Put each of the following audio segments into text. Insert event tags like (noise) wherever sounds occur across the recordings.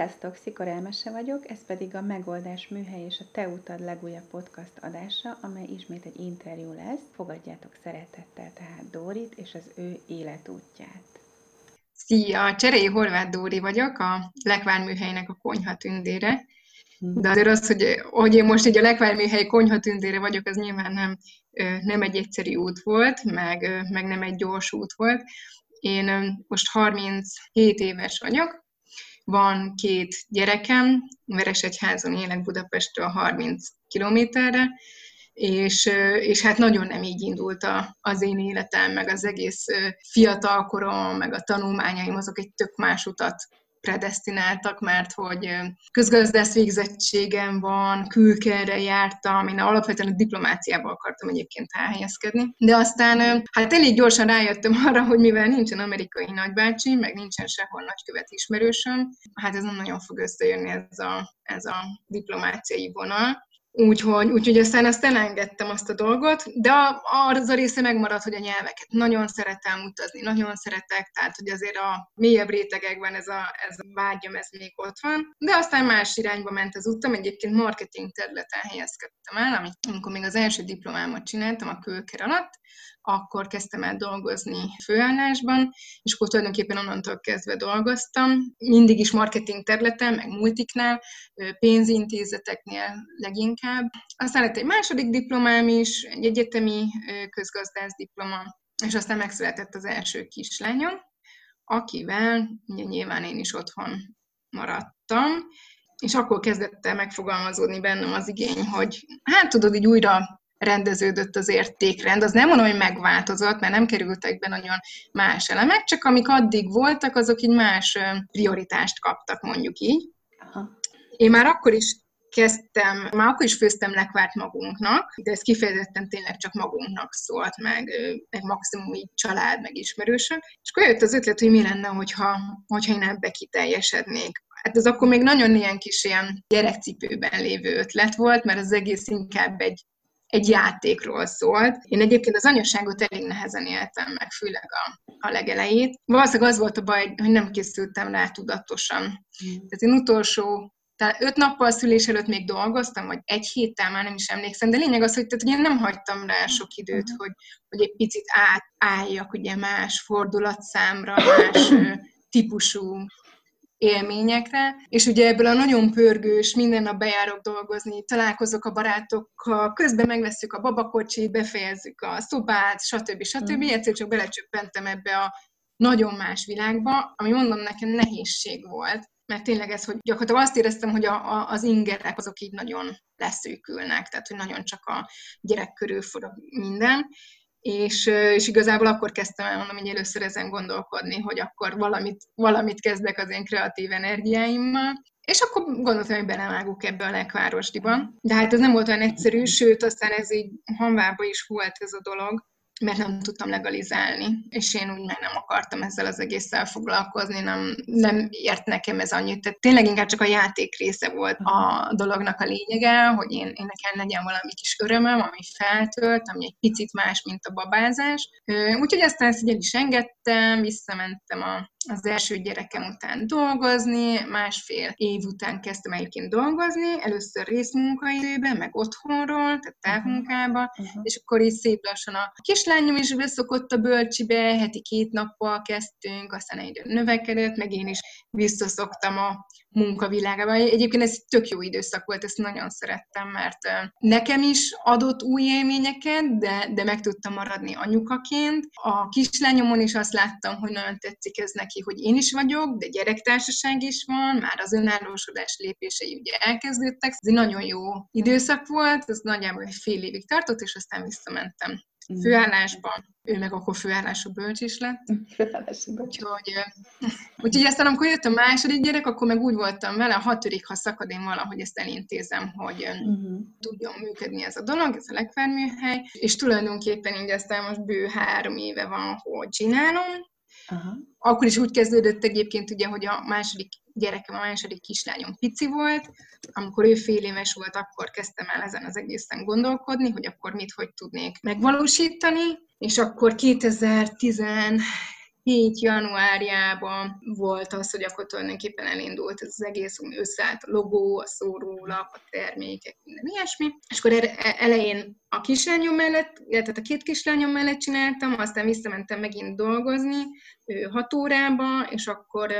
Sziasztok, Szikor Elmese vagyok, ez pedig a Megoldás Műhely és a Te Utad legújabb podcast adása, amely ismét egy interjú lesz. Fogadjátok szeretettel tehát Dórit és az ő életútját. Szia! Cserei Horváth Dóri vagyok, a Lekvár Műhelynek a konyha tündére. De azért az, hogy, hogy én most így a Lekvár Műhely konyha tündére vagyok, az nyilván nem, nem egy egyszerű út volt, meg, meg nem egy gyors út volt. Én most 37 éves vagyok, van két gyerekem, Veresegyházon élek Budapestről 30 kilométerre, és, és hát nagyon nem így indult a, az én életem, meg az egész fiatalkorom, meg a tanulmányaim, azok egy tök más utat predestináltak, mert hogy közgazdász végzettségem van, külkerre jártam, én alapvetően a diplomáciába akartam egyébként elhelyezkedni, de aztán hát elég gyorsan rájöttem (laughs) arra, hogy mivel nincsen amerikai nagybácsi, meg nincsen sehol nagykövet ismerősöm, hát ez nem nagyon fog összejönni ez a, ez a diplomáciai vonal, Úgyhogy, úgyhogy aztán azt elengedtem azt a dolgot, de az a része megmaradt, hogy a nyelveket nagyon szeretem utazni, nagyon szeretek, tehát hogy azért a mélyebb rétegekben ez a, ez a vágyam, ez még ott van. De aztán más irányba ment az utam, egyébként marketing területen helyezkedtem el, amikor még az első diplomámat csináltam a kölker alatt, akkor kezdtem el dolgozni főállásban, és akkor tulajdonképpen onnantól kezdve dolgoztam. Mindig is marketing területen, meg multiknál, pénzintézeteknél leginkább. Aztán lett egy második diplomám is, egy egyetemi közgazdász diploma, és aztán megszületett az első kislányom, akivel ugye nyilván én is otthon maradtam, és akkor kezdett el megfogalmazódni bennem az igény, hogy hát tudod, így újra rendeződött az értékrend. Az nem mondom, hogy megváltozott, mert nem kerültek be nagyon más elemek, csak amik addig voltak, azok így más prioritást kaptak, mondjuk így. Aha. Én már akkor is kezdtem, már akkor is főztem lekvárt magunknak, de ez kifejezetten tényleg csak magunknak szólt, meg, meg maximum így család, meg ismerősök. És akkor jött az ötlet, hogy mi lenne, hogyha, hogyha én ebbe kiteljesednék. Hát ez akkor még nagyon ilyen kis ilyen gyerekcipőben lévő ötlet volt, mert az egész inkább egy egy játékról szólt. Én egyébként az anyaságot elég nehezen éltem meg, főleg a, a legelejét. Valószínűleg az volt a baj, hogy nem készültem rá tudatosan. Mm. Tehát én utolsó tehát öt nappal szülés előtt még dolgoztam, vagy egy héttel, már nem is emlékszem, de lényeg az, hogy, tehát, hogy én nem hagytam rá sok időt, uh-huh. hogy, hogy egy picit átálljak ugye más fordulatszámra, más típusú élményekre, és ugye ebből a nagyon pörgős, minden nap bejárok dolgozni, találkozok a barátokkal, közben megveszük a babakocsit, befejezzük a szobát, stb. stb. Mm. Egyszer csak belecsöppentem ebbe a nagyon más világba, ami mondom nekem nehézség volt, mert tényleg ez, hogy gyakorlatilag azt éreztem, hogy a, a, az ingerek azok így nagyon leszűkülnek, tehát hogy nagyon csak a gyerek körül forog minden, és, és igazából akkor kezdtem el mondom, hogy először ezen gondolkodni, hogy akkor valamit, valamit kezdek az én kreatív energiáimmal, és akkor gondoltam, hogy belevágok ebbe a lekvárosdiba. De hát ez nem volt olyan egyszerű, sőt, aztán ez így hanvába is volt ez a dolog, mert nem tudtam legalizálni, és én úgy meg nem akartam ezzel az egésszel foglalkozni, nem, nem ért nekem ez annyit. Tehát tényleg inkább csak a játék része volt a dolognak a lényege, hogy én, én nekem legyen valami kis örömöm, ami feltölt, ami egy picit más, mint a babázás. Úgyhogy aztán ezt így el is engedtem, visszamentem a az első gyerekem után dolgozni, másfél év után kezdtem egyébként dolgozni, először részmunkaidőben, meg otthonról, tehát távmunkába, uh-huh. és akkor így szép lassan a kislányom is beszokott a bölcsibe, heti két nappal kezdtünk, aztán egyre növekedett, meg én is visszaszoktam a munkavilágába. Egyébként ez tök jó időszak volt, ezt nagyon szerettem, mert nekem is adott új élményeket, de, de meg tudtam maradni anyukaként. A kislányomon is azt láttam, hogy nagyon tetszik ez neki, hogy én is vagyok, de gyerektársaság is van, már az önállósodás lépései ugye elkezdődtek. Ez egy nagyon jó időszak volt, ez nagyjából egy fél évig tartott, és aztán visszamentem. Főállásban, ő meg akkor főállású bölcs is lett. (laughs) Főállású bölcs. Úgyhogy, úgyhogy aztán, amikor jött a második gyerek, akkor meg úgy voltam vele, a hatodik, ha szakad, én valahogy ezt elintézem, hogy uh-huh. tudjon működni ez a dolog, ez a legferműhely, és tulajdonképpen így aztán most bő három éve van, hogy csinálom, Aha. Akkor is úgy kezdődött egyébként, ugye, hogy a második gyerekem, a második kislányom pici volt, amikor ő fél éves volt, akkor kezdtem el ezen az egészen gondolkodni, hogy akkor mit, hogy tudnék megvalósítani, és akkor 2010 7 januárjában volt az, hogy akkor tulajdonképpen elindult ez az egész, ami összeállt a logó, a szórólap, a termékek, minden ilyesmi. És akkor er-, e-, elején a kislányom mellett, illetve a két kislányom mellett csináltam, aztán visszamentem megint dolgozni 6 órába, és akkor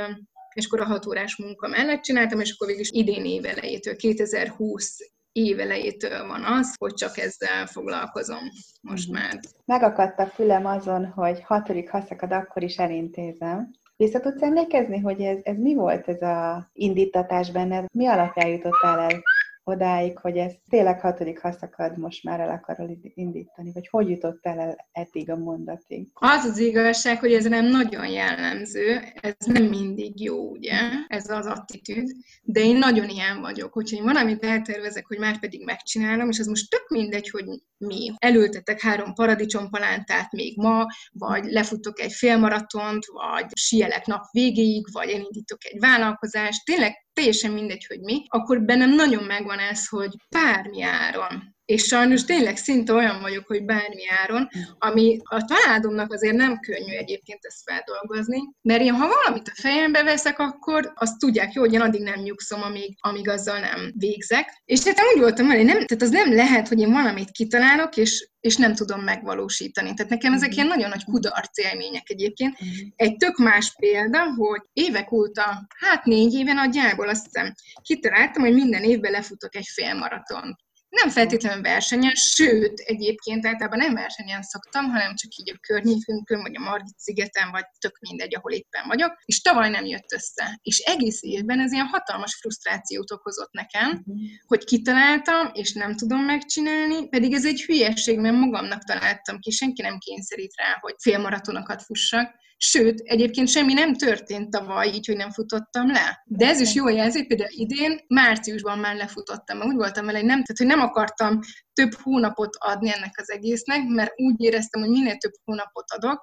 és akkor a hatórás munka mellett csináltam, és akkor végül is idén év elejétől, 2020 évelejétől van az, hogy csak ezzel foglalkozom most mhm. már. Megakadt a fülem azon, hogy hatodik haszakad akkor is elintézem. Vissza tudsz emlékezni, hogy ez, ez mi volt ez a indítatás benned? Mi alapján jutottál el odáig, hogy ez tényleg hatodik haszakad most már el akarod indítani, vagy hogy jutottál el eddig a mondatig? Az az igazság, hogy ez nem nagyon jellemző, ez nem mindig jó, ugye, ez az attitűd, de én nagyon ilyen vagyok, hogyha én valamit eltervezek, hogy már pedig megcsinálom, és az most tök mindegy, hogy mi. Elültetek három paradicsompalántát még ma, vagy lefutok egy félmaratont, vagy sielek nap végéig, vagy elindítok egy vállalkozást, tényleg teljesen mindegy, hogy mi, akkor bennem nagyon megvan ez, hogy bármi áron és sajnos tényleg szinte olyan vagyok, hogy bármi áron, ami a családomnak azért nem könnyű egyébként ezt feldolgozni, mert én ha valamit a fejembe veszek, akkor azt tudják jó, hogy én addig nem nyugszom, amíg, amíg azzal nem végzek. És tehát úgy voltam hogy nem, tehát az nem lehet, hogy én valamit kitalálok, és és nem tudom megvalósítani. Tehát nekem ezek ilyen nagyon nagy kudarc élmények egyébként. Egy tök más példa, hogy évek óta, hát négy éven nagyjából azt hiszem, kitaláltam, hogy minden évben lefutok egy félmaraton nem feltétlenül versenyen, sőt, egyébként általában nem versenyen szoktam, hanem csak így a környékünkön, vagy a Margit szigeten, vagy tök mindegy, ahol éppen vagyok, és tavaly nem jött össze. És egész évben ez ilyen hatalmas frusztrációt okozott nekem, uh-huh. hogy kitaláltam, és nem tudom megcsinálni, pedig ez egy hülyeség, mert magamnak találtam ki, senki nem kényszerít rá, hogy félmaratonokat fussak, Sőt, egyébként semmi nem történt tavaly, így, hogy nem futottam le. De ez is jó jelzi, például idén márciusban már lefutottam, mert úgy voltam vele, hogy nem, tehát, hogy nem akartam több hónapot adni ennek az egésznek, mert úgy éreztem, hogy minél több hónapot adok,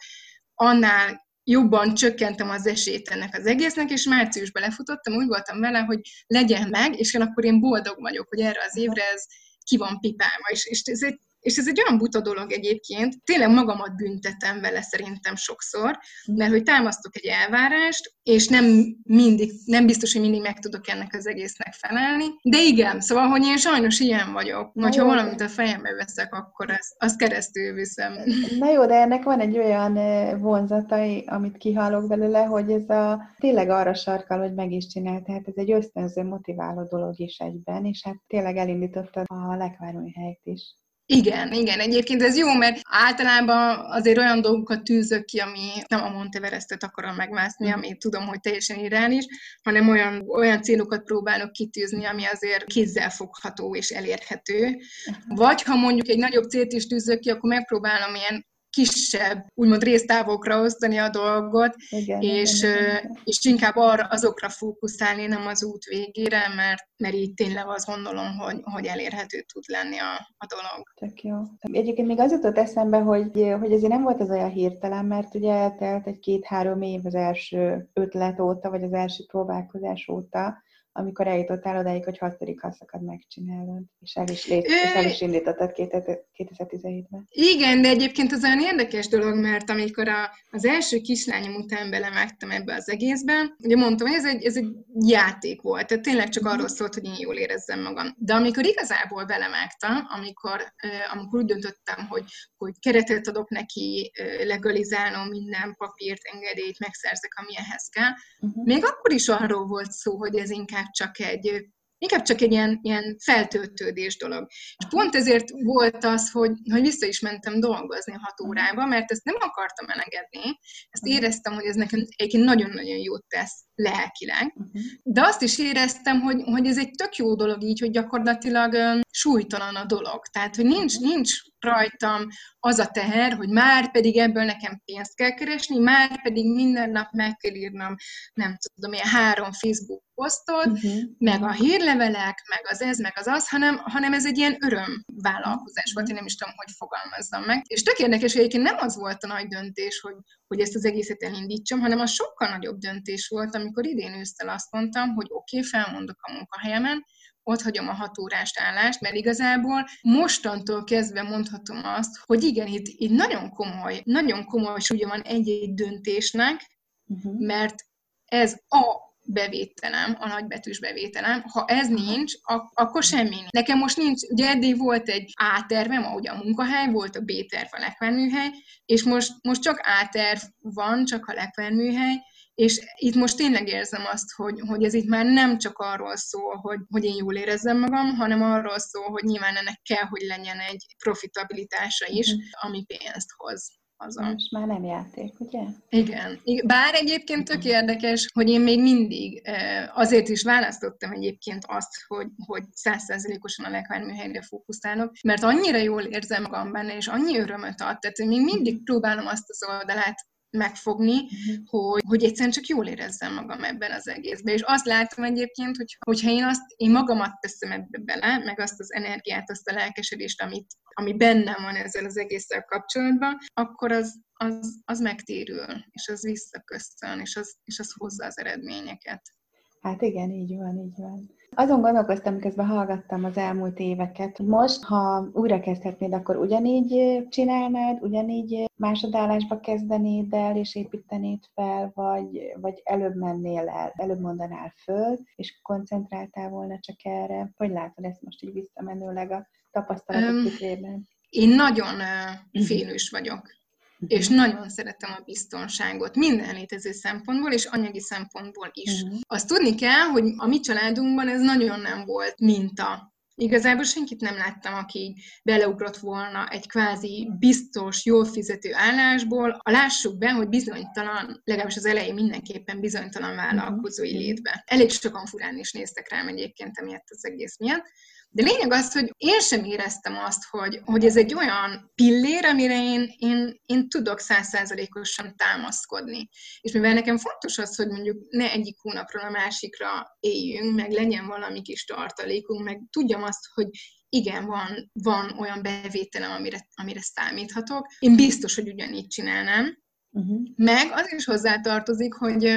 annál jobban csökkentem az esélyt ennek az egésznek, és márciusban lefutottam, úgy voltam vele, hogy legyen meg, és akkor én boldog vagyok, hogy erre az évre ez ki van pipálva, és, és ez egy és ez egy olyan buta dolog egyébként, tényleg magamat büntetem vele szerintem sokszor, mert hogy támasztok egy elvárást, és nem mindig, nem biztos, hogy mindig meg tudok ennek az egésznek felelni. De igen, szóval, hogy én sajnos ilyen vagyok. Na ha valamit a fejembe veszek, akkor ezt, azt keresztül viszem. Na jó, de ennek van egy olyan vonzatai, amit kihallok belőle, hogy ez a tényleg arra sarkal, hogy meg is csinál. Tehát ez egy ösztönző, motiváló dolog is egyben, és hát tényleg elindítottad a lekvárműhelyt is. Igen, igen, egyébként ez jó, mert általában azért olyan dolgokat tűzök ki, ami nem a Monteverestet akarom megmászni, ami tudom, hogy teljesen iránis, hanem olyan, olyan célokat próbálok kitűzni, ami azért kézzel fogható és elérhető. Vagy ha mondjuk egy nagyobb célt is tűzök ki, akkor megpróbálom ilyen kisebb, úgymond résztávokra osztani a dolgot, igen, és, igen, igen. és inkább arra, azokra fókuszálni, nem az út végére, mert, mert így tényleg azt gondolom, hogy, hogy elérhető tud lenni a, a dolog. Tök jó. Egyébként még az jutott eszembe, hogy, hogy ezért nem volt ez olyan hirtelen, mert ugye eltelt egy két-három év az első ötlet óta, vagy az első próbálkozás óta, amikor eljutottál odáig, hogy hatodik haszakad megcsinálod, és el is, lét, és el is indítottad 2017-ben. Igen, de egyébként az olyan érdekes dolog, mert amikor a, az első kislányom után belevágtam ebbe az egészbe, ugye mondtam, hogy ez egy, ez egy játék volt, tehát tényleg csak arról szólt, hogy én jól érezzem magam. De amikor igazából belevágtam, amikor, amikor úgy döntöttem, hogy, hogy keretet adok neki, legalizálom minden papírt, engedélyt, megszerzek, ami ehhez kell, uh-huh. még akkor is arról volt szó, hogy ez inkább csak egy inkább csak egy ilyen, ilyen feltöltődés dolog. És pont ezért volt az, hogy, hogy vissza is mentem dolgozni hat órába, mert ezt nem akartam elengedni, ezt éreztem, hogy ez nekem egyébként nagyon-nagyon jót tesz lelkileg, de azt is éreztem, hogy, hogy ez egy tök jó dolog így, hogy gyakorlatilag um, súlytalan a dolog. Tehát, hogy nincs, nincs rajtam az a teher, hogy már pedig ebből nekem pénzt kell keresni, már pedig minden nap meg kell írnom, nem tudom, ilyen három Facebook posztot, uh-huh. meg a hírlevelek, meg az ez, meg az az, hanem, hanem ez egy ilyen örömvállalkozás volt, én nem is tudom, hogy fogalmazzam meg. És tök érdekes, hogy egyébként nem az volt a nagy döntés, hogy, hogy ezt az egészet elindítsam, hanem az sokkal nagyobb döntés volt, amikor idén ősztel azt mondtam, hogy oké, okay, felmondok a munkahelyemen, ott hagyom a hatórás állást, mert igazából mostantól kezdve mondhatom azt, hogy igen, itt, itt nagyon komoly, nagyon komoly súlya van egy-egy döntésnek, uh-huh. mert ez a bevételem, a nagybetűs bevételem. Ha ez nincs, ak- akkor semmi nincs. Nekem most nincs, ugye eddig volt egy A tervem, ahogy a munkahely, volt a B terv a lekvárműhely, és most, most csak A terv van, csak a lekvárműhely, és itt most tényleg érzem azt, hogy, hogy ez itt már nem csak arról szól, hogy, hogy én jól érezzem magam, hanem arról szól, hogy nyilván ennek kell, hogy legyen egy profitabilitása is, mhm. ami pénzt hoz haza. Most már nem játék, ugye? Igen. Bár egyébként tök érdekes, hogy én még mindig azért is választottam egyébként azt, hogy, hogy százszerzelékosan a lekvárműhelyre fókuszálok, mert annyira jól érzem magam benne, és annyi örömöt ad, tehát még mindig próbálom azt az oldalát megfogni, uh-huh. hogy, hogy egyszerűen csak jól érezzem magam ebben az egészben. És azt látom egyébként, hogy, hogyha én azt, én magamat teszem ebbe bele, meg azt az energiát, azt a lelkesedést, amit, ami bennem van ezzel az egésszel kapcsolatban, akkor az, az, az megtérül, és az visszaköszön, és az, és az hozza az eredményeket. Hát igen, így van, így van. Azon gondolkoztam, miközben hallgattam az elmúlt éveket. Most, ha újra kezdhetnéd, akkor ugyanígy csinálnád, ugyanígy másodállásba kezdenéd el, és építenéd fel, vagy, vagy előbb mennél el, előbb mondanál föl, és koncentráltál volna csak erre. Hogy látod ezt most így visszamenőleg a tapasztalatok um, tükrében? Én nagyon uh, félős vagyok és nagyon szeretem a biztonságot minden létező szempontból, és anyagi szempontból is. Uh-huh. Azt tudni kell, hogy a mi családunkban ez nagyon nem volt minta. Igazából senkit nem láttam, aki beleugrott volna egy kvázi biztos, jól fizető állásból. A lássuk be, hogy bizonytalan, legalábbis az elején mindenképpen bizonytalan vállalkozói mhm. létbe. Elég sokan furán is néztek rám egyébként emiatt az egész miatt. De lényeg az, hogy én sem éreztem azt, hogy, hogy ez egy olyan pillér, amire én, én, én tudok százszázalékosan támaszkodni. És mivel nekem fontos az, hogy mondjuk ne egyik hónapról a másikra éljünk, meg legyen valami kis tartalékunk, meg tudjam azt, hogy igen, van, van olyan bevételem, amire, amire számíthatok. Én biztos, hogy ugyanígy csinálnám, Uh-huh. Meg az is hozzátartozik, hogy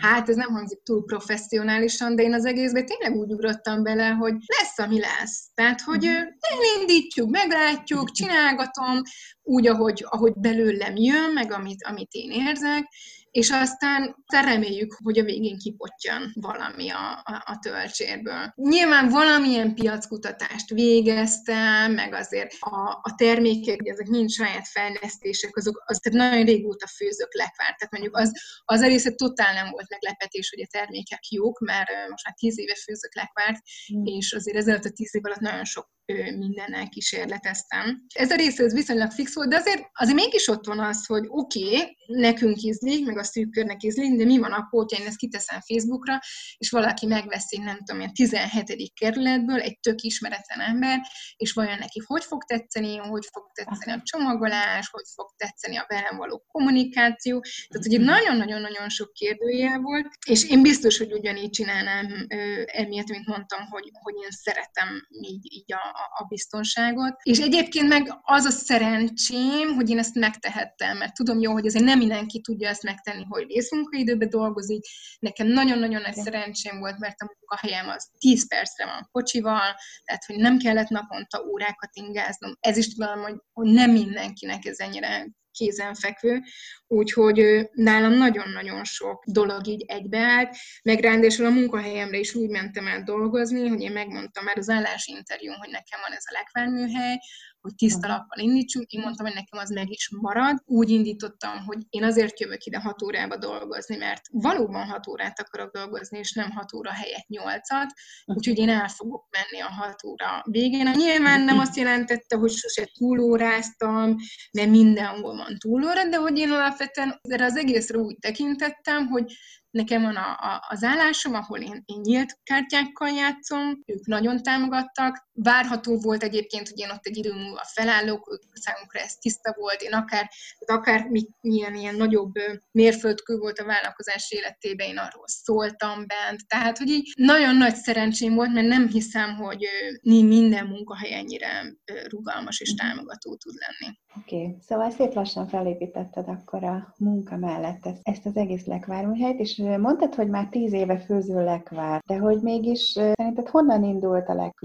hát ez nem hangzik túl professzionálisan, de én az egészben tényleg úgy ugrottam bele, hogy lesz, ami lesz. Tehát, hogy uh-huh. elindítjuk, meglátjuk, csinálgatom úgy, ahogy, ahogy belőlem jön, meg amit, amit én érzek, és aztán reméljük, hogy a végén kipottyan valami a, a, a töltsérből. Nyilván valamilyen piackutatást végeztem, meg azért a, a termékek, hogy ezek mind saját fejlesztések, azok, az tehát nagyon régóta főzök lekvárt. Tehát mondjuk az, az része totál nem volt meglepetés, hogy a termékek jók, mert most már tíz éve főzök lekvárt, mm. és azért ezelőtt a tíz év alatt nagyon sok mindennel kísérleteztem. Ez a része az viszonylag fix volt, de azért, azért mégis ott van az, hogy oké, okay, nekünk ízlik, meg a szűk körnek ízlik, de mi van akkor, hogyha én ezt kiteszem Facebookra, és valaki megveszi, nem tudom, ilyen 17. kerületből egy tök ismeretlen ember, és vajon neki hogy fog tetszeni, hogy fog tetszeni a csomagolás, hogy fog tetszeni a velem való kommunikáció. Tehát, hogy nagyon-nagyon-nagyon sok kérdőjel volt, és én biztos, hogy ugyanígy csinálnám emiatt, mint mondtam, hogy, hogy én szeretem így, így a, a biztonságot. És egyébként meg az a szerencsém, hogy én ezt megtehettem, mert tudom jó, hogy azért nem mindenki tudja ezt megtenni, hogy részmunkaidőben dolgozik. Nekem nagyon-nagyon nagy szerencsém volt, mert a munkahelyem az 10 percre van kocsival, tehát hogy nem kellett naponta órákat ingáznom. Ez is tudom, hogy, hogy nem mindenkinek ez ennyire kézenfekvő, úgyhogy nálam nagyon-nagyon sok dolog így egybeállt, meg ráadásul a munkahelyemre is úgy mentem el dolgozni, hogy én megmondtam már az állásinterjún, hogy nekem van ez a lekvárműhely, hogy tiszta lappal indítsunk. Én mondtam, hogy nekem az meg is marad. Úgy indítottam, hogy én azért jövök ide hat órába dolgozni, mert valóban hat órát akarok dolgozni, és nem hat óra helyett nyolcat, úgyhogy én el fogok menni a hat óra végén. Nyilván nem azt jelentette, hogy sose túlóráztam, mert mindenhol van túlóra, de hogy én alapvetően erre az egészre úgy tekintettem, hogy Nekem van a, a, az állásom, ahol én, én nyílt kártyákkal játszom, ők nagyon támogattak, várható volt egyébként, hogy én ott egy idő múlva felállok, számunkra ez tiszta volt, én akár, akár milyen ilyen nagyobb mérföldkő volt a vállalkozás életében, én arról szóltam bent. Tehát, hogy így nagyon nagy szerencsém volt, mert nem hiszem, hogy minden munkahely ennyire rugalmas és támogató tud lenni. Oké, okay. szóval szép lassan felépítetted akkor a munka mellett ezt, ezt az egész lekvárműhelyt, és mondtad, hogy már tíz éve főző lekvár, de hogy mégis szerinted honnan indult a lek-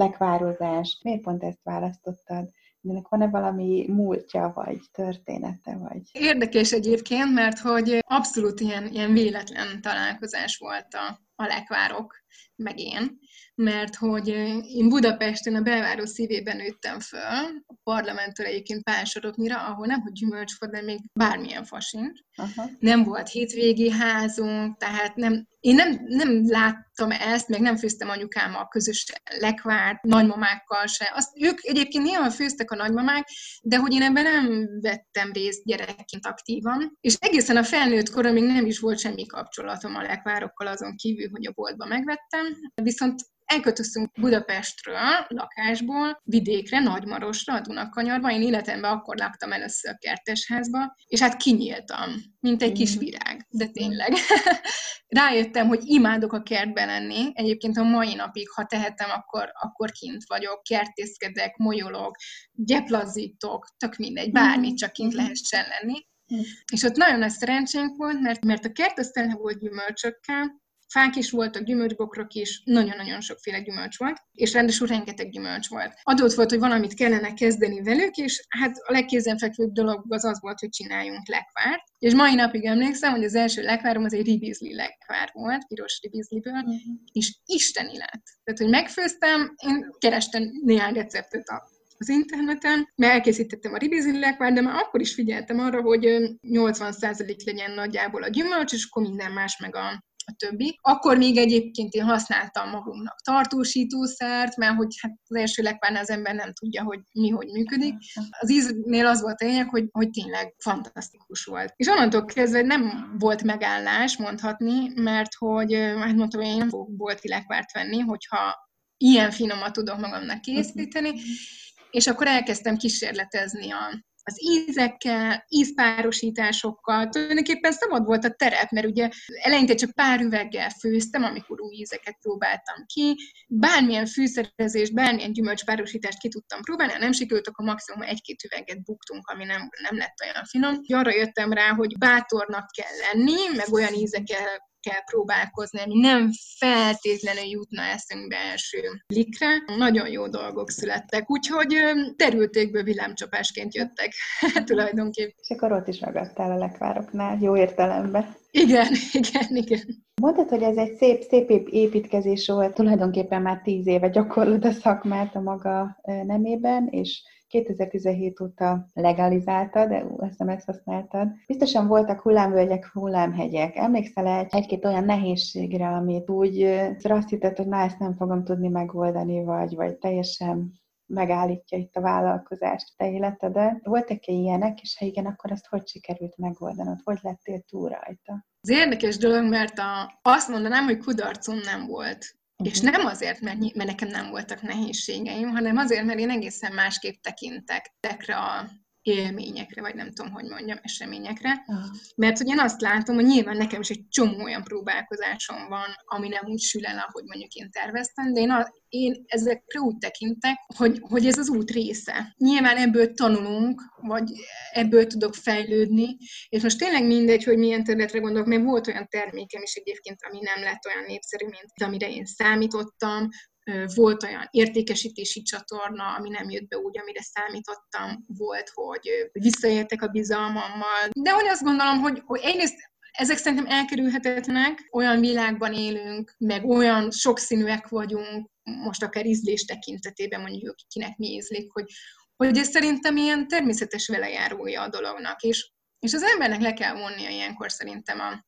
lekvározás? Miért pont ezt választottad? ennek van-e valami múltja, vagy története, vagy? Érdekes egyébként, mert hogy abszolút ilyen, ilyen véletlen találkozás volt a, a lekvárok, meg én mert hogy én Budapesten a belváros szívében nőttem föl, a parlamenttől egyébként pársoroknyira, ahol nem, hogy gyümölcs volt, de még bármilyen. Aha. Nem volt hétvégi házunk, tehát nem, én nem, nem láttam ezt, meg nem főztem anyukámmal közös lekvárt, nagymamákkal se. Azt, ők egyébként néha főztek a nagymamák, de hogy én ebben nem vettem részt gyerekként aktívan. És egészen a felnőtt koromig nem is volt semmi kapcsolatom a lekvárokkal azon kívül, hogy a boltba megvettem. Viszont elköltöztünk Budapestről, lakásból, vidékre, Nagymarosra, a Dunakanyarba. Én életemben akkor laktam először a kertesházba, és hát kinyíltam, mint egy kis mm. virág, de tényleg. (laughs) Rájöttem, hogy imádok a kertben lenni. Egyébként a mai napig, ha tehetem, akkor, akkor kint vagyok, kertészkedek, molyolok, gyeplazítok, tök mindegy, bármit csak kint lehessen lenni. Mm. És ott nagyon nagy szerencsénk volt, mert, mert a kert az tele volt gyümölcsökkel, Fák is voltak, gyümölcsbokrok is, nagyon-nagyon sokféle gyümölcs volt, és rendesen rengeteg gyümölcs volt. Adott volt, hogy valamit kellene kezdeni velük, és hát a legkézenfekvőbb dolog az az volt, hogy csináljunk lekvárt. És mai napig emlékszem, hogy az első lekvárom az egy ribizli lekvár volt, piros ribizliből, uh-huh. és isteni lett. Tehát, hogy megfőztem, én kerestem néhány receptet a az interneten, mert elkészítettem a ribizli lekvárt, de már akkor is figyeltem arra, hogy 80% legyen nagyjából a gyümölcs, és akkor minden más meg a, a többi. Akkor még egyébként én használtam magunknak tartósítószert, mert hogy hát az első lekvárnál az ember nem tudja, hogy mi hogy működik. Az íznél az volt a lényeg, hogy, hogy tényleg fantasztikus volt. És onnantól kezdve nem volt megállás, mondhatni, mert hogy, hát mondtam, hogy én nem fogok bolti lekvárt venni, hogyha ilyen finomat tudok magamnak készíteni, és akkor elkezdtem kísérletezni a, az ízekkel, ízpárosításokkal, tulajdonképpen szabad volt a terep, mert ugye eleinte csak pár üveggel főztem, amikor új ízeket próbáltam ki, bármilyen fűszerezést, bármilyen gyümölcspárosítást ki tudtam próbálni, ha nem sikerült, akkor maximum egy-két üveget buktunk, ami nem, nem lett olyan finom. Arra jöttem rá, hogy bátornak kell lenni, meg olyan ízekkel kell próbálkozni, ami nem feltétlenül jutna eszünkbe első likre. Nagyon jó dolgok születtek, úgyhogy terültékből villámcsapásként jöttek (laughs) tulajdonképpen. És akkor ott is ragadtál a lekvároknál, jó értelemben. Igen, (laughs) igen, igen. Mondtad, hogy ez egy szép, szép építkezés volt, tulajdonképpen már tíz éve gyakorlod a szakmát a maga nemében, és 2017 óta legalizáltad, azt nem ezt használtad. Biztosan voltak hullámvölgyek, hullámhegyek. Emlékszel egy-két olyan nehézségre, amit úgy azt hitted, hogy na, ezt nem fogom tudni megoldani, vagy, vagy teljesen megállítja itt a vállalkozást te életedet. Voltak-e ilyenek, és ha igen, akkor azt hogy sikerült megoldanod? Hogy lettél túl rajta? Az érdekes dolog, mert a, azt mondanám, hogy kudarcom nem volt. Uh-huh. És nem azért, mert, mert nekem nem voltak nehézségeim, hanem azért, mert én egészen másképp tekintek tekre a élményekre, vagy nem tudom, hogy mondjam, eseményekre. Uh-huh. Mert én azt látom, hogy nyilván nekem is egy csomó olyan próbálkozásom van, ami nem úgy sül el, ahogy mondjuk én terveztem, de én, a, én ezekre úgy tekintek, hogy, hogy ez az út része. Nyilván ebből tanulunk, vagy ebből tudok fejlődni, és most tényleg mindegy, hogy milyen területre gondolok, mert volt olyan termékem is egyébként, ami nem lett olyan népszerű, mint amire én számítottam, volt olyan értékesítési csatorna, ami nem jött be úgy, amire számítottam, volt, hogy visszaértek a bizalmammal. De hogy azt gondolom, hogy, hogy egyrészt ezek szerintem elkerülhetetlenek, olyan világban élünk, meg olyan sokszínűek vagyunk, most akár ízlés tekintetében mondjuk, kinek mi ízlik, hogy, hogy ez szerintem ilyen természetes velejárója a dolognak, és, és az embernek le kell vonnia ilyenkor szerintem a,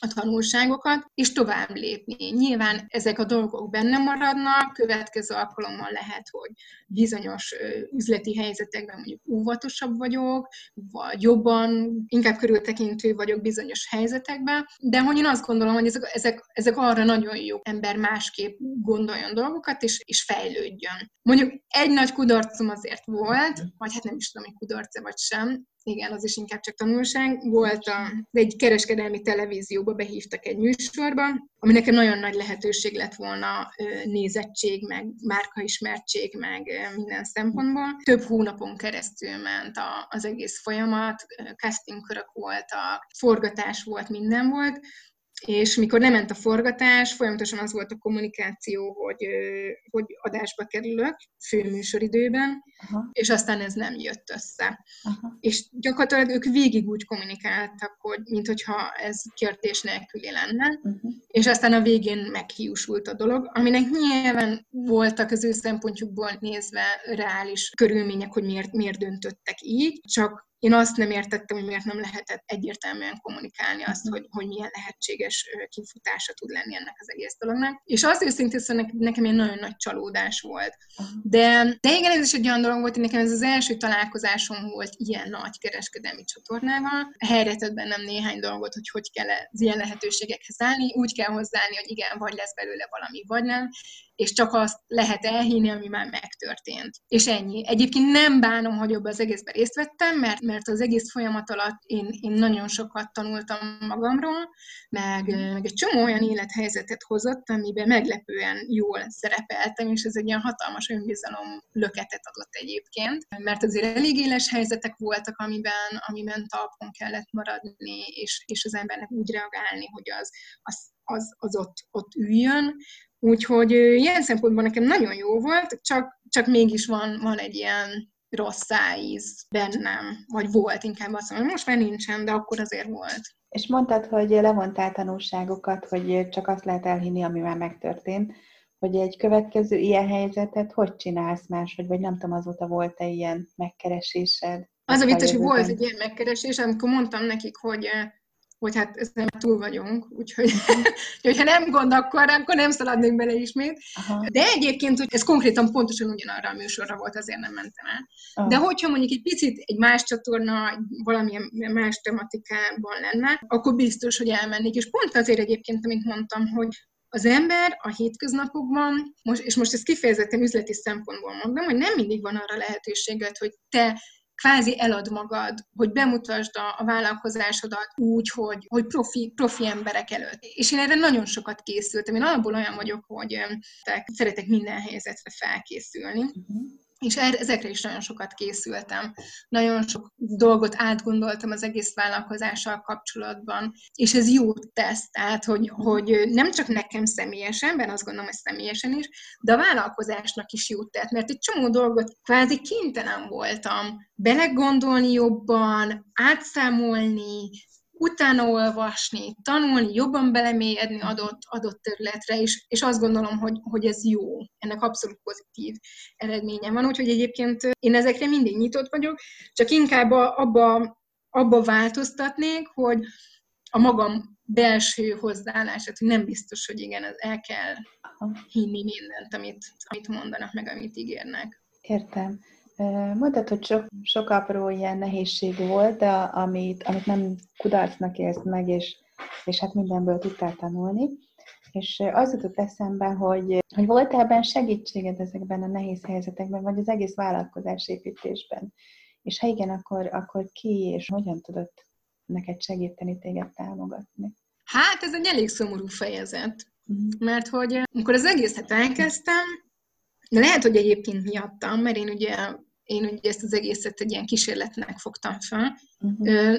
a tanulságokat, és tovább lépni. Nyilván ezek a dolgok benne maradnak, következő alkalommal lehet, hogy bizonyos üzleti helyzetekben mondjuk óvatosabb vagyok, vagy jobban, inkább körültekintő vagyok bizonyos helyzetekben, de hogy én azt gondolom, hogy ezek, ezek, ezek arra nagyon jó ember másképp gondoljon dolgokat, és, és fejlődjön. Mondjuk egy nagy kudarcom azért volt, vagy hát nem is tudom, hogy kudarc vagy sem, igen, az is inkább csak tanulság. Volt a, egy kereskedelmi televízióba behívtak egy műsorba, ami nekem nagyon nagy lehetőség lett volna nézettség, meg márkaismertség, meg minden szempontból. Több hónapon keresztül ment a, az egész folyamat, castingkörök voltak, forgatás volt, minden volt, és mikor nem ment a forgatás, folyamatosan az volt a kommunikáció, hogy, hogy adásba kerülök főműsoridőben, Aha. és aztán ez nem jött össze. Aha. És gyakorlatilag ők végig úgy kommunikáltak, hogy mintha ez kérdés nélküli lenne, uh-huh. és aztán a végén meghiúsult a dolog, aminek nyilván voltak az ő szempontjukból nézve reális körülmények, hogy miért, miért döntöttek így, csak én azt nem értettem, hogy miért nem lehetett egyértelműen kommunikálni azt, hogy, hogy milyen lehetséges kifutása tud lenni ennek az egész dolognak. És az őszintén szóval nekem egy nagyon nagy csalódás volt. De, de igen, ez is egy olyan dolog volt, hogy nekem ez az első találkozásom volt ilyen nagy kereskedelmi csatornával. Helyre tett bennem néhány dolgot, hogy hogy kell az ilyen lehetőségekhez állni. Úgy kell hozzáállni, hogy igen, vagy lesz belőle valami, vagy nem és csak azt lehet elhinni, ami már megtörtént. És ennyi. Egyébként nem bánom, hogy abban az egészben részt vettem, mert, mert az egész folyamat alatt én, én nagyon sokat tanultam magamról, meg, meg egy csomó olyan élethelyzetet hozott, amiben meglepően jól szerepeltem, és ez egy ilyen hatalmas önbizalom löketet adott egyébként, mert azért elég éles helyzetek voltak, amiben, amiben talpon kellett maradni, és, és az embernek úgy reagálni, hogy az, az, az, az ott, ott üljön, Úgyhogy ilyen szempontból nekem nagyon jó volt, csak, csak mégis van, van egy ilyen rossz szájíz bennem, vagy volt inkább azt mondom, most már nincsen, de akkor azért volt. És mondtad, hogy levontál tanulságokat, hogy csak azt lehet elhinni, ami már megtörtént, hogy egy következő ilyen helyzetet hogy csinálsz máshogy, vagy nem tudom, azóta volt-e ilyen megkeresésed? Az a vicces, hogy volt egy ilyen megkeresés, amikor mondtam nekik, hogy hogy hát ezen túl vagyunk, úgyhogy (laughs) ha nem gond, akkor, akkor nem szaladnék bele ismét. Aha. De egyébként, hogy ez konkrétan pontosan ugyanarra a műsorra volt, azért nem mentem el. Aha. De hogyha mondjuk egy picit egy más csatorna, valamilyen más tematikában lenne, akkor biztos, hogy elmennék. És pont azért egyébként, amit mondtam, hogy az ember a hétköznapokban, most, és most ezt kifejezetten üzleti szempontból mondom, hogy nem mindig van arra lehetőséged, hogy te kvázi elad magad, hogy bemutasd a, a vállalkozásodat úgy, hogy, hogy profi, profi emberek előtt. És én erre nagyon sokat készültem. Én alapból olyan vagyok, hogy szeretek minden helyzetre felkészülni. Uh-huh és er, ezekre is nagyon sokat készültem. Nagyon sok dolgot átgondoltam az egész vállalkozással kapcsolatban, és ez jót tesz, tehát, hogy, hogy nem csak nekem személyesen, ben azt gondolom, hogy személyesen is, de a vállalkozásnak is jót tett, mert egy csomó dolgot kvázi kénytelen voltam belegondolni jobban, átszámolni, utána olvasni, tanulni, jobban belemélyedni adott, adott területre, és, és azt gondolom, hogy, hogy ez jó. Ennek abszolút pozitív eredménye van, úgyhogy egyébként én ezekre mindig nyitott vagyok, csak inkább abba, abba változtatnék, hogy a magam belső hozzáállását, hogy nem biztos, hogy igen, el kell hinni mindent, amit, amit mondanak, meg amit ígérnek. Értem. Mondtad, hogy sok, sok apró ilyen nehézség volt, de amit, amit nem kudarcnak élsz meg, és, és hát mindenből tudtál tanulni. És az jutott eszembe, hogy, hogy volt ebben segítséged ezekben a nehéz helyzetekben, vagy az egész vállalkozás építésben. És ha igen, akkor, akkor ki és hogyan tudott neked segíteni, téged támogatni? Hát ez egy elég szomorú fejezet. Uh-huh. Mert hogy amikor az egészet elkezdtem, de lehet, hogy egyébként miattam, mert én ugye, én ugye ezt az egészet egy ilyen kísérletnek fogtam fel, uh-huh.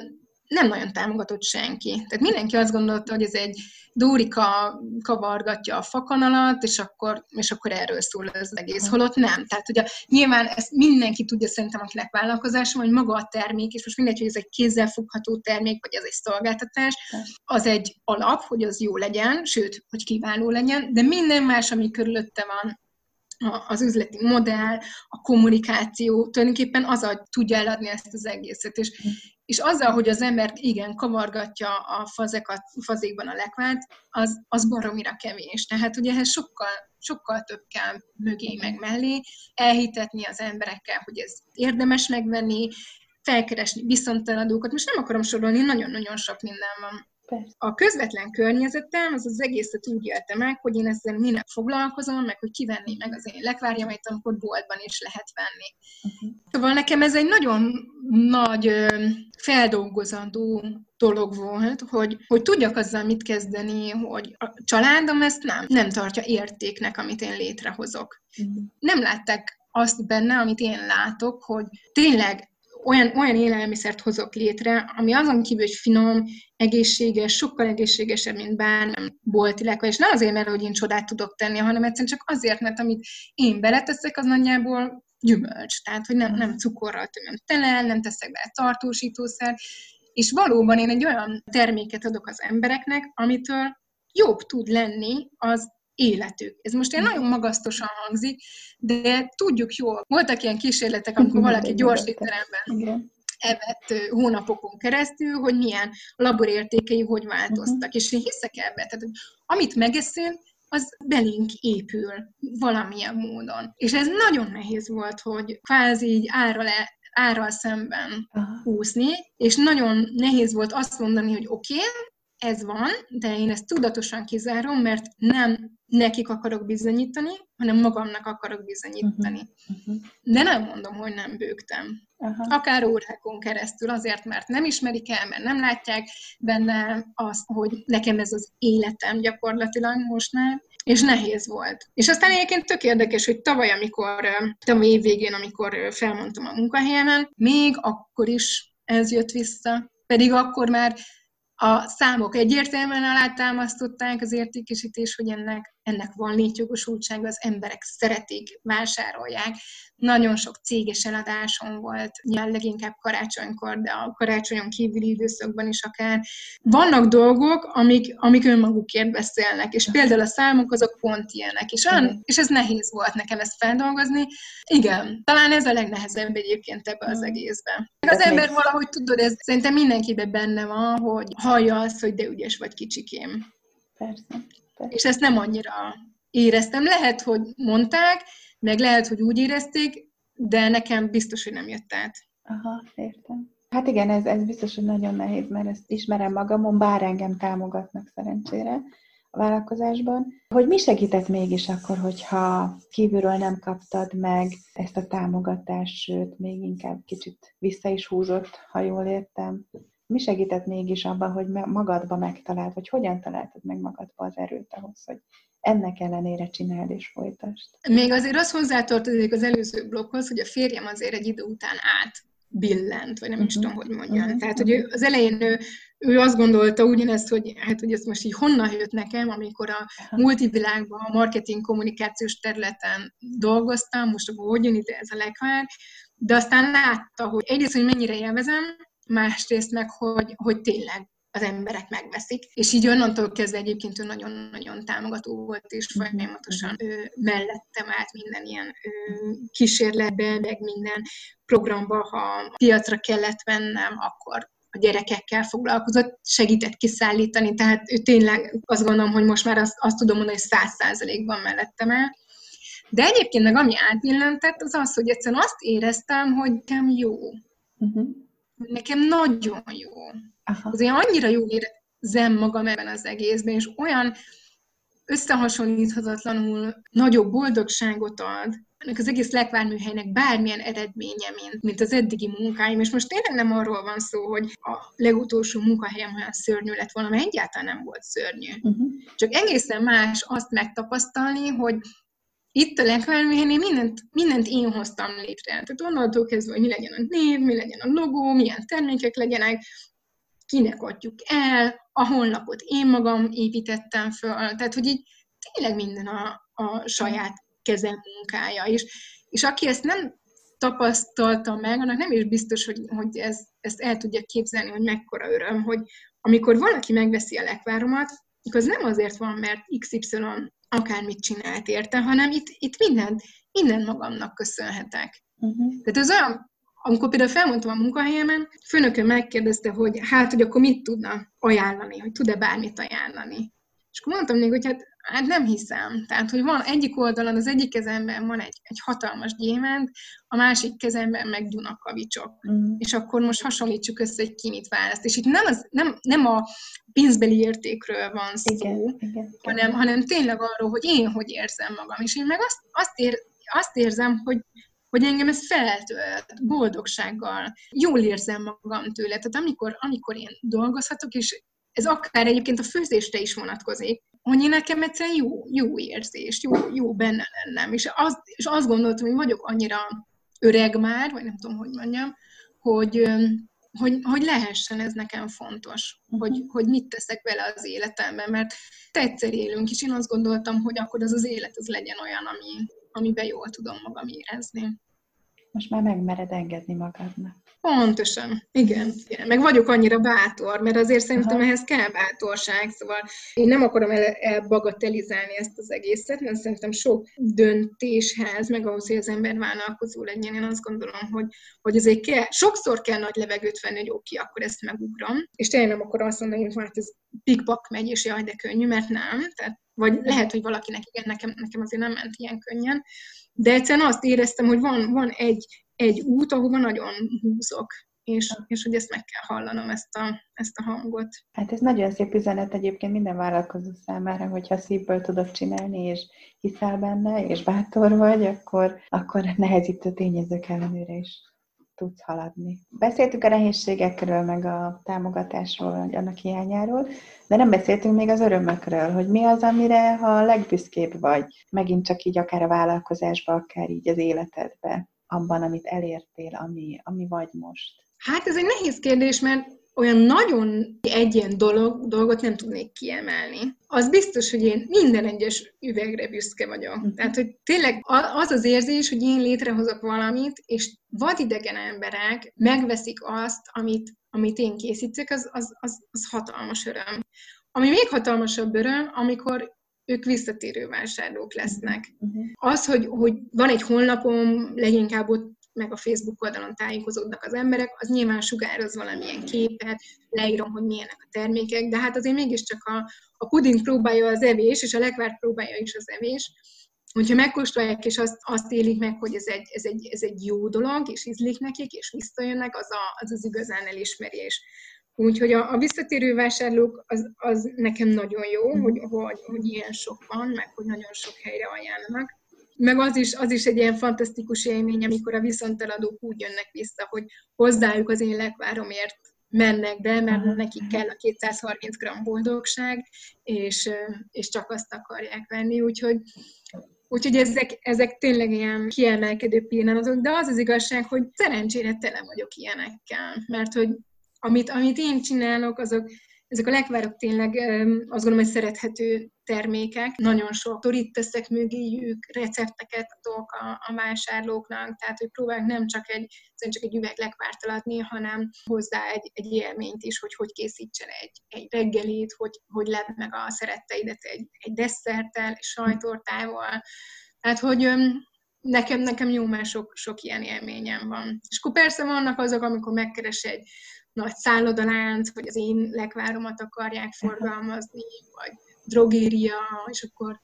nem nagyon támogatott senki. Tehát mindenki azt gondolta, hogy ez egy Dórika kavargatja a fakanalat, és akkor, és akkor erről szól az egész, holott nem. Tehát ugye nyilván ezt mindenki tudja szerintem, akinek vállalkozása, hogy maga a termék, és most mindegy, hogy ez egy kézzelfogható termék, vagy ez egy szolgáltatás, az egy alap, hogy az jó legyen, sőt, hogy kiváló legyen, de minden más, ami körülötte van, az üzleti modell, a kommunikáció, tulajdonképpen az, hogy tudja eladni ezt az egészet. És, és azzal, hogy az ember igen kavargatja a fazekat, fazékban a lekvárt, az, az baromira kevés. Tehát ugye ehhez sokkal, sokkal több kell mögé meg mellé, elhitetni az emberekkel, hogy ez érdemes megvenni, felkeresni viszonteladókat. Most nem akarom sorolni, nagyon-nagyon sok minden van. Persze. A közvetlen környezetem, az az egészet úgy élte meg, hogy én ezzel minek foglalkozom, meg hogy kivenni meg az én lekvárjamait, amikor boltban is lehet venni. Uh-huh. Szóval nekem ez egy nagyon nagy feldolgozandó dolog volt, hogy, hogy tudjak azzal mit kezdeni, hogy a családom ezt nem, nem tartja értéknek, amit én létrehozok. Uh-huh. Nem látták azt benne, amit én látok, hogy tényleg olyan, olyan élelmiszert hozok létre, ami azon kívül, hogy finom, egészséges, sokkal egészségesebb, mint bármilyen bolti lekva, és nem azért, mert hogy én csodát tudok tenni, hanem egyszerűen csak azért, mert amit én beleteszek, az nagyjából gyümölcs, tehát hogy nem, nem cukorral tömöm tele, nem teszek bele tartósítószer, és valóban én egy olyan terméket adok az embereknek, amitől jobb tud lenni az életük. Ez most ilyen nagyon magasztosan hangzik, de tudjuk jól. Voltak ilyen kísérletek, amikor valaki gyors étteremben evett hónapokon keresztül, hogy milyen laborértékei hogy változtak. Uh-huh. És én hiszek ebbe, tehát amit megeszünk, az belénk épül valamilyen módon. És ez nagyon nehéz volt, hogy kvázi így ára le, árral szemben uh-huh. úszni, és nagyon nehéz volt azt mondani, hogy oké, okay, ez van, de én ezt tudatosan kizárom, mert nem nekik akarok bizonyítani, hanem magamnak akarok bizonyítani. Uh-huh. De nem mondom, hogy nem bőgtem. Uh-huh. Akár órákon keresztül, azért, mert nem ismerik el, mert nem látják benne azt, hogy nekem ez az életem gyakorlatilag most már, és nehéz volt. És aztán egyébként tök érdekes, hogy tavaly, amikor, tavaly év végén, amikor felmondtam a munkahelyemen, még akkor is ez jött vissza, pedig akkor már a számok egyértelműen alátámasztották az értékesítés, hogy ennek, ennek van létjogosultsága, az emberek szeretik, vásárolják. Nagyon sok céges eladáson volt, nyilván leginkább karácsonykor, de a karácsonyon kívüli időszakban is akár. Vannak dolgok, amik, amik önmagukért beszélnek, és például a számok azok pont ilyenek, és, olyan, és ez nehéz volt nekem ezt feldolgozni. Igen, talán ez a legnehezebb egyébként ebbe az egészben. Az ember valahogy tudod, ez szerintem mindenkiben benne van, hogy hallja azt, hogy de ügyes vagy kicsikém. Persze, persze. És ezt nem annyira éreztem. Lehet, hogy mondták, meg lehet, hogy úgy érezték, de nekem biztos, hogy nem jött át. Aha, értem. Hát igen, ez, ez biztos, hogy nagyon nehéz, mert ezt ismerem magamon, bár engem támogatnak szerencsére a vállalkozásban. Hogy mi segített mégis akkor, hogyha kívülről nem kaptad meg ezt a támogatást, sőt, még inkább kicsit vissza is húzott, ha jól értem? Mi segített mégis abban, hogy magadba megtaláld, vagy hogyan találtad meg magadba az erőt ahhoz, hogy ennek ellenére csináld és folytasd? Még azért az hozzátartozik az előző blokkhoz, hogy a férjem azért egy idő után át billent, vagy nem uh-huh. is mhm. tudom, hogy mondjam. Uh-huh. Tehát, hogy az elején ő, ő azt gondolta ugyanezt, hogy hát, hogy ez most így honnan jött nekem, amikor a multivilágban, a marketing kommunikációs területen dolgoztam, most akkor hogy jön ide ez a lekvár, de aztán látta, hogy egyrészt, hogy mennyire élvezem, másrészt meg, hogy, hogy tényleg az emberek megveszik. És így onnantól kezdve egyébként ő nagyon-nagyon támogató volt, és mhm. folyamatosan ő mellettem állt minden ilyen ő, kísérletbe, meg minden programba, ha piacra kellett vennem, akkor a gyerekekkel foglalkozott, segített kiszállítani, tehát ő tényleg azt gondolom, hogy most már azt, azt tudom mondani, hogy száz százalékban mellettem el. De egyébként meg ami átbillentett, az az, hogy egyszerűen azt éreztem, hogy nekem jó. Uh-huh. Nekem nagyon jó. Aha. Azért annyira jól érzem magam ebben az egészben, és olyan összehasonlíthatatlanul nagyobb boldogságot ad, ennek az egész lekvárműhelynek bármilyen eredménye, mint, mint az eddigi munkáim, és most tényleg nem arról van szó, hogy a legutolsó munkahelyem olyan szörnyű lett volna, mert egyáltalán nem volt szörnyű. Uh-huh. Csak egészen más azt megtapasztalni, hogy itt a lekvárműhelynél mindent, mindent én hoztam létre. Tehát onnantól kezdve, hogy mi legyen a név, mi legyen a logó, milyen termékek legyenek, kinek adjuk el, a honlapot én magam építettem föl, tehát hogy így tényleg minden a, a saját kezem munkája. És, és aki ezt nem tapasztalta meg, annak nem is biztos, hogy, hogy ez, ezt el tudja képzelni, hogy mekkora öröm, hogy amikor valaki megveszi a lekváromat, akkor az nem azért van, mert XY akármit csinált érte, hanem itt, itt mindent, minden magamnak köszönhetek. Uh-huh. Tehát ez olyan, amikor például felmondtam a munkahelyemen, főnökön megkérdezte, hogy hát, hogy akkor mit tudna ajánlani, hogy tud-e bármit ajánlani. És akkor mondtam még, hogy hát, hát nem hiszem. Tehát, hogy van egyik oldalon, az egyik kezemben van egy, egy hatalmas gyémánt, a másik kezemben meg Dunakavicsok. Mm. És akkor most hasonlítsuk össze, hogy ki mit választ. És itt nem, az, nem, nem a pénzbeli értékről van szó, igen, igen, hanem, igen. hanem tényleg arról, hogy én hogy érzem magam. És én meg azt, azt, ér, azt érzem, hogy, hogy engem ez feltölt boldogsággal, jól érzem magam tőle. Tehát amikor, amikor én dolgozhatok, és ez akár egyébként a főzésre is vonatkozik, hogy nekem egyszerűen jó, jó érzés, jó, jó benne lennem. És, az, és azt gondoltam, hogy vagyok annyira öreg már, vagy nem tudom, hogy mondjam, hogy, hogy, hogy lehessen ez nekem fontos, hogy, hogy mit teszek vele az életemben, mert te egyszer élünk, és én azt gondoltam, hogy akkor az az élet az legyen olyan, ami, amiben jól tudom magam érezni most már megmered engedni magadnak. Pontosan, igen. igen. Meg vagyok annyira bátor, mert azért szerintem Aha. ehhez kell bátorság, szóval én nem akarom el, elbagatelizálni ezt az egészet, mert szerintem sok döntéshez, meg ahhoz, hogy az ember vállalkozó legyen, én azt gondolom, hogy, hogy azért kell, sokszor kell nagy levegőt venni, hogy oké, akkor ezt megugrom, és tényleg nem akkor azt mondani, hogy hát ez pikpak megy, és jaj, de könnyű, mert nem, tehát vagy lehet, hogy valakinek igen, nekem, nekem azért nem ment ilyen könnyen, de egyszerűen azt éreztem, hogy van, van egy, egy út, ahova nagyon húzok, és, és hogy ezt meg kell hallanom, ezt a, ezt a hangot. Hát ez nagyon szép üzenet egyébként minden vállalkozó számára, hogyha szívből tudod csinálni, és hiszel benne, és bátor vagy, akkor, akkor nehezítő tényezők ellenőre is tudsz haladni. Beszéltük a nehézségekről, meg a támogatásról, vagy annak hiányáról, de nem beszéltünk még az örömökről, hogy mi az, amire ha a legbüszkébb vagy, megint csak így akár a vállalkozásba, akár így az életedbe, abban, amit elértél, ami, ami vagy most. Hát ez egy nehéz kérdés, mert olyan nagyon egy ilyen dolog, dolgot nem tudnék kiemelni. Az biztos, hogy én minden egyes üvegre büszke vagyok. Uh-huh. Tehát, hogy tényleg az az érzés, hogy én létrehozok valamit, és vadidegen emberek megveszik azt, amit, amit én készítek, az, az, az, az hatalmas öröm. Ami még hatalmasabb öröm, amikor ők visszatérő vásárlók lesznek. Uh-huh. Az, hogy, hogy van egy honlapom, leginkább ott meg a Facebook oldalon tájékozódnak az emberek, az nyilván sugároz valamilyen képet, leírom, hogy milyenek a termékek, de hát azért mégiscsak a, a puding próbálja az evés, és a lekvárt próbálja is az evés. Hogyha megkóstolják, és azt, azt élik meg, hogy ez egy, ez, egy, ez egy jó dolog, és ízlik nekik, és visszajönnek, az a, az, az igazán elismerés. Úgyhogy a, a visszatérő vásárlók az, az nekem nagyon jó, hogy, hogy, hogy ilyen sok van, meg hogy nagyon sok helyre ajánlanak. Meg az is, az is egy ilyen fantasztikus élmény, amikor a viszonteladók úgy jönnek vissza, hogy hozzájuk az én lekváromért mennek be, mert nekik kell a 230 g boldogság, és, és csak azt akarják venni, úgyhogy Úgyhogy ezek, ezek tényleg ilyen kiemelkedő pillanatok, de az az igazság, hogy szerencsére tele vagyok ilyenekkel, mert hogy amit, amit én csinálok, azok ezek a lekvárok tényleg azt gondolom, hogy szerethető termékek. Nagyon sok torit teszek mögéjük, recepteket adok a, a vásárlóknak, tehát hogy próbálok nem csak egy, csak egy üveg lekvárt adni, hanem hozzá egy, egy élményt is, hogy hogy készítsen egy, egy reggelit, hogy, hogy lep meg a szeretteidet egy, egy desszerttel, egy sajtortával. Tehát, hogy nekem, nekem jó már sok, sok ilyen élményem van. És akkor persze vannak azok, amikor megkeres egy nagy szállodalánc, vagy az én lekváromat akarják forgalmazni, vagy drogéria, és akkor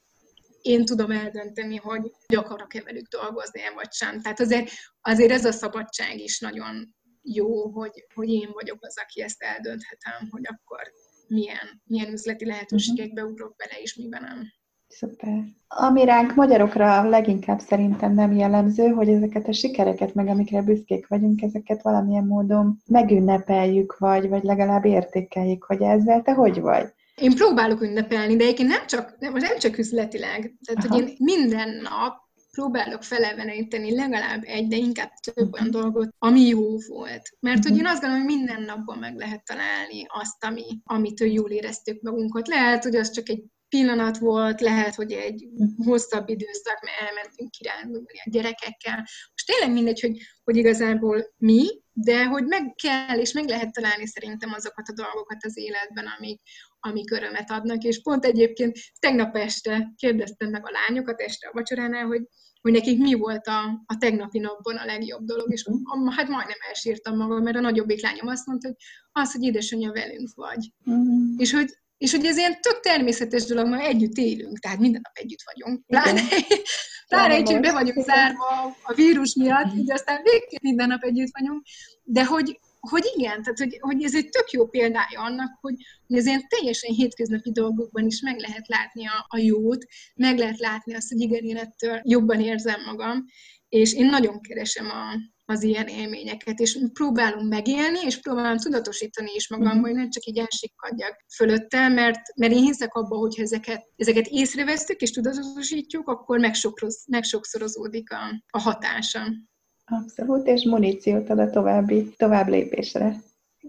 én tudom eldönteni, hogy akarok-e velük dolgozni, vagy sem. Tehát azért, azért ez a szabadság is nagyon jó, hogy, hogy én vagyok az, aki ezt eldönthetem, hogy akkor milyen, milyen üzleti lehetőségekbe ugrok bele, és miben nem. Szuper. Ami ránk magyarokra leginkább szerintem nem jellemző, hogy ezeket a sikereket, meg amikre büszkék vagyunk, ezeket valamilyen módon megünnepeljük, vagy, vagy legalább értékeljük, hogy ezzel te hogy vagy? Én próbálok ünnepelni, de egyébként nem csak, nem, nem csak üzletileg. Tehát, Aha. hogy én minden nap próbálok feleveníteni legalább egy, de inkább több olyan dolgot, ami jó volt. Mert hogy mhm. én azt gondolom, hogy minden napban meg lehet találni azt, ami, amitől jól éreztük magunkat. Lehet, hogy az csak egy pillanat volt, lehet, hogy egy mhm. hosszabb időszak, mert elmentünk kirándulni a gyerekekkel. Most tényleg mindegy, hogy, hogy igazából mi, de hogy meg kell, és meg lehet találni szerintem azokat a dolgokat az életben, amik, amik örömet adnak, és pont egyébként tegnap este kérdeztem meg a lányokat este a vacsoránál, hogy hogy nekik mi volt a, a tegnapi napban a legjobb dolog, és hát majdnem elsírtam magam, mert a nagyobbik lányom azt mondta, hogy az, hogy édesanyja velünk vagy. Uh-huh. És hogy és hogy ez ilyen tök természetes dolog, mert együtt élünk, tehát minden nap együtt vagyunk. Pláne, (laughs) pláne egy, hogy be vagyunk zárva a vírus miatt, így aztán végképp minden nap együtt vagyunk, de hogy, hogy igen, tehát hogy, hogy ez egy tök jó példája annak, hogy, az ilyen teljesen hétköznapi dolgokban is meg lehet látni a, a jót, meg lehet látni azt, hogy igen, én ettől jobban érzem magam, és én nagyon keresem a, az ilyen élményeket, és próbálom megélni, és próbálom tudatosítani is magam, mm. hogy nem csak így elsikkadjak fölötte, mert, mert én hiszek abba, hogy ezeket, ezeket észrevesztük és tudatosítjuk, akkor megsokszoroz, megsokszorozódik a, a hatása. Abszolút, és muníciót ad a további, tovább lépésre.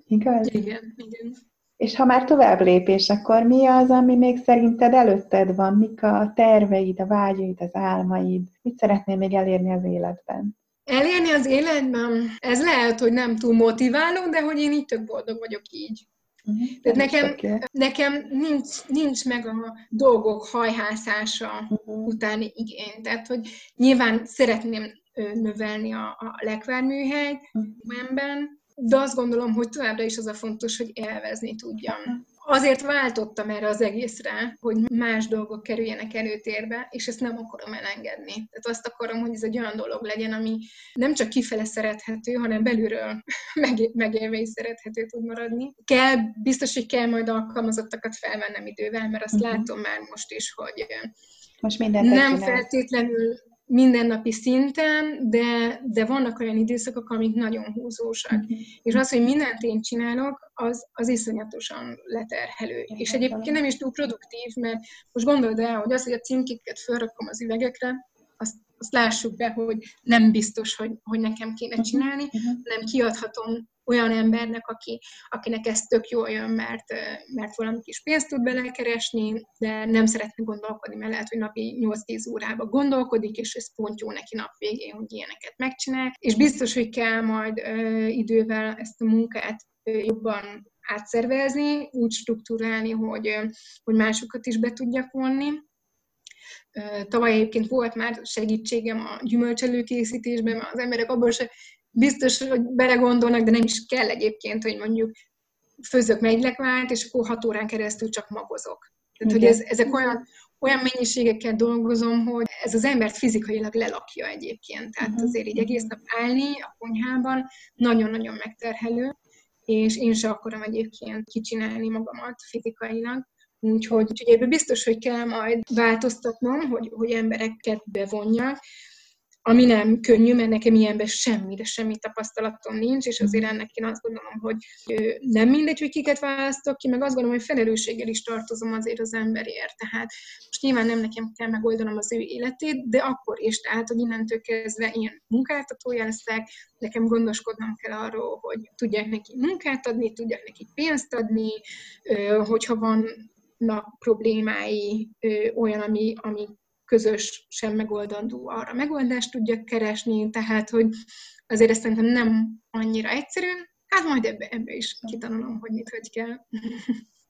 Igaz? Igen, igen. És ha már tovább lépés, akkor mi az, ami még szerinted előtted van? Mik a terveid, a vágyaid, az álmaid? Mit szeretnél még elérni az életben? Elérni az életben, ez lehet, hogy nem túl motiváló, de hogy én így tök boldog vagyok így. Uh-huh. Tehát nekem, nekem nincs, nincs meg a dolgok hajhászása uh-huh. utáni igény. Tehát, hogy nyilván szeretném növelni a, a lekvárműhelyt uh-huh. de azt gondolom, hogy továbbra is az a fontos, hogy elvezni tudjam. Azért váltottam erre az egészre, hogy más dolgok kerüljenek előtérbe, és ezt nem akarom elengedni. Tehát azt akarom, hogy ez egy olyan dolog legyen, ami nem csak kifele szerethető, hanem belülről (laughs) megélve is szerethető tud maradni. Kell, biztos, hogy kell majd alkalmazottakat felvennem idővel, mert azt uh-huh. látom már most is, hogy most nem feltétlenül mindennapi szinten, de, de vannak olyan időszakok, amik nagyon húzósak. Mm-hmm. És az, hogy mindent én csinálok, az, az iszonyatosan leterhelő. Mm-hmm. És egyébként nem is túl produktív, mert most gondold el, hogy az, hogy a címkéket felrakom az üvegekre, azt, azt lássuk be, hogy nem biztos, hogy, hogy nekem kéne mhm. csinálni, uh-huh. hanem kiadhatom olyan embernek, aki, akinek ez tök jól jön, mert, mert valami kis pénzt tud belekeresni, de nem szeretne gondolkodni, mert lehet, hogy napi 8-10 órába gondolkodik, és ez pont jó neki nap végén, hogy ilyeneket megcsinál. És biztos, hogy kell majd ö, idővel ezt a munkát ö, jobban átszervezni, úgy struktúrálni, hogy, hogy másokat is be tudjak vonni. Tavaly egyébként volt már segítségem a gyümölcselőkészítésben, mert az emberek abban se biztos, hogy belegondolnak, de nem is kell egyébként, hogy mondjuk főzök megylekvált, és akkor hat órán keresztül csak magozok. Tehát, hogy ez, ezek olyan, olyan mennyiségekkel dolgozom, hogy ez az embert fizikailag lelakja egyébként. Tehát uh-huh. azért így egész nap állni a konyhában nagyon-nagyon megterhelő, és én se akarom egyébként kicsinálni magamat fizikailag. Úgyhogy, úgyhogy ebben biztos, hogy kell majd változtatnom, hogy, hogy embereket bevonjak, ami nem könnyű, mert nekem ilyenben semmi, de semmi tapasztalatom nincs, és azért ennek én azt gondolom, hogy nem mindegy, hogy kiket választok ki, meg azt gondolom, hogy felelősséggel is tartozom azért az emberért. Tehát most nyilván nem nekem kell megoldanom az ő életét, de akkor is, tehát, hogy innentől kezdve ilyen munkáltatója leszek, nekem gondoskodnom kell arról, hogy tudják neki munkát adni, tudják neki pénzt adni, hogyha van na, problémái, olyan, ami, ami közös sem megoldandó, arra megoldást tudjak keresni, tehát, hogy azért ezt szerintem nem annyira egyszerű, hát majd ebbe, ebbe is kitanulom, hogy mit, hogy kell.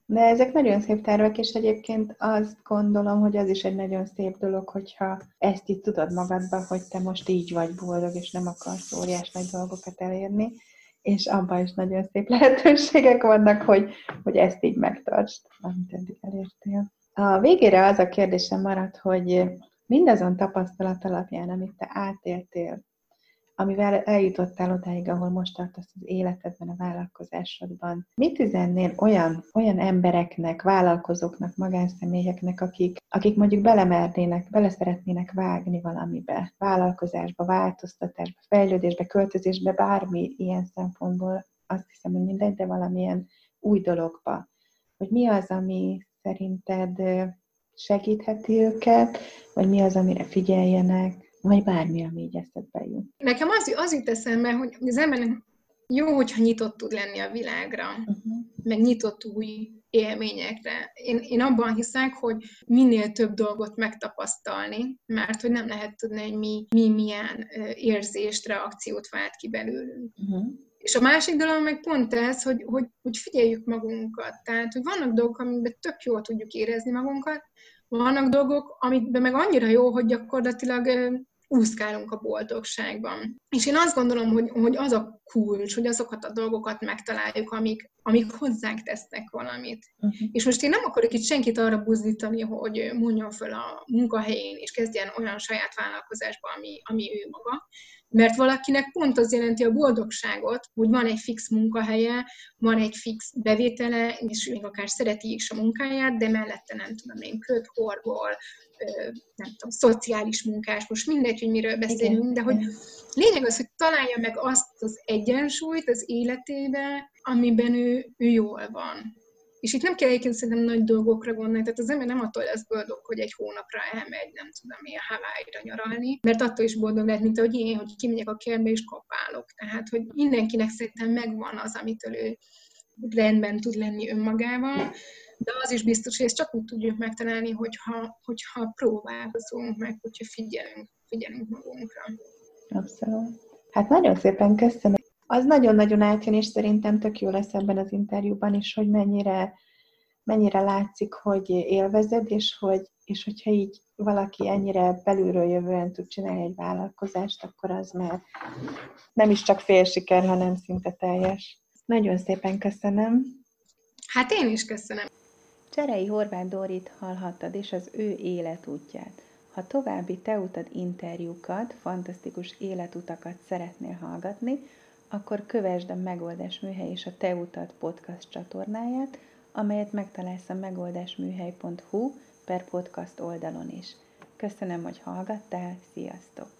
De ezek nagyon szép tervek, és egyébként azt gondolom, hogy az is egy nagyon szép dolog, hogyha ezt így tudod magadba, hogy te most így vagy boldog, és nem akarsz óriás nagy dolgokat elérni, és abban is nagyon szép (laughs) lehetőségek vannak, hogy, hogy ezt így megtartsd, amit eddig elértél. A végére az a kérdésem maradt, hogy mindazon tapasztalat alapján, amit te átéltél, amivel eljutottál odáig, ahol most tartasz az életedben, a vállalkozásodban. Mit üzennél olyan, olyan embereknek, vállalkozóknak, magánszemélyeknek, akik, akik mondjuk belemernének, bele szeretnének vágni valamibe, vállalkozásba, változtatásba, fejlődésbe, költözésbe, bármi ilyen szempontból, azt hiszem, hogy mindegy, de valamilyen új dologba. Hogy mi az, ami szerinted segítheti őket, vagy mi az, amire figyeljenek, vagy bármi, ami így eszedbe jut. Nekem az, az jut eszembe, hogy az embernek jó, hogyha nyitott tud lenni a világra, uh-huh. meg nyitott új élményekre. Én, én abban hiszek, hogy minél több dolgot megtapasztalni, mert hogy nem lehet tudni, hogy mi, mi milyen érzést, reakciót vált ki belőlünk. Uh-huh És a másik dolog meg pont ez, hogy, hogy, hogy figyeljük magunkat. Tehát, hogy vannak dolgok, amikben tök jól tudjuk érezni magunkat, vannak dolgok, amikben meg annyira jó, hogy gyakorlatilag úszkálunk a boldogságban. És én azt gondolom, hogy, hogy az a kulcs, hogy azokat a dolgokat megtaláljuk, amik, amik hozzánk tesznek valamit. Uh-huh. És most én nem akarok itt senkit arra buzdítani, hogy mondjon föl a munkahelyén, és kezdjen olyan saját vállalkozásba, ami, ami ő maga, mert valakinek pont az jelenti a boldogságot, hogy van egy fix munkahelye, van egy fix bevétele, és még akár szereti is a munkáját, de mellette nem tudom én, köt, horgol, nem tudom, szociális munkás, most mindegy, hogy miről beszélünk, Igen. de hogy lényeg az, hogy találja meg azt az egyensúlyt az életébe, amiben ő, ő jól van. És itt nem kell egyébként szerintem nagy dolgokra gondolni, tehát az ember nem attól lesz boldog, hogy egy hónapra elmegy, nem tudom, milyen Hawaii-ra nyaralni, mert attól is boldog lehet, mint ahogy én, hogy kimegyek a kertbe és kapálok. Tehát, hogy mindenkinek szerintem megvan az, amitől ő rendben tud lenni önmagával, de az is biztos, hogy ezt csak úgy tudjuk megtalálni, hogyha, hogyha próbálkozunk meg, hogyha figyelünk, figyelünk magunkra. Abszolút. Hát nagyon szépen köszönöm. Az nagyon-nagyon átjön, és szerintem tök jó lesz ebben az interjúban is, hogy mennyire, mennyire látszik, hogy élvezed, és, hogy, és hogyha így valaki ennyire belülről jövően tud csinálni egy vállalkozást, akkor az már nem is csak fél siker, hanem szinte teljes. Nagyon szépen köszönöm. Hát én is köszönöm. Cserei Horváth Dorit hallhattad, és az ő életútját. Ha további Te utad interjúkat, fantasztikus életutakat szeretnél hallgatni, akkor kövesd a Megoldás Műhely és a Te utad podcast csatornáját, amelyet megtalálsz a megoldásműhely.hu per podcast oldalon is. Köszönöm, hogy hallgattál, sziasztok!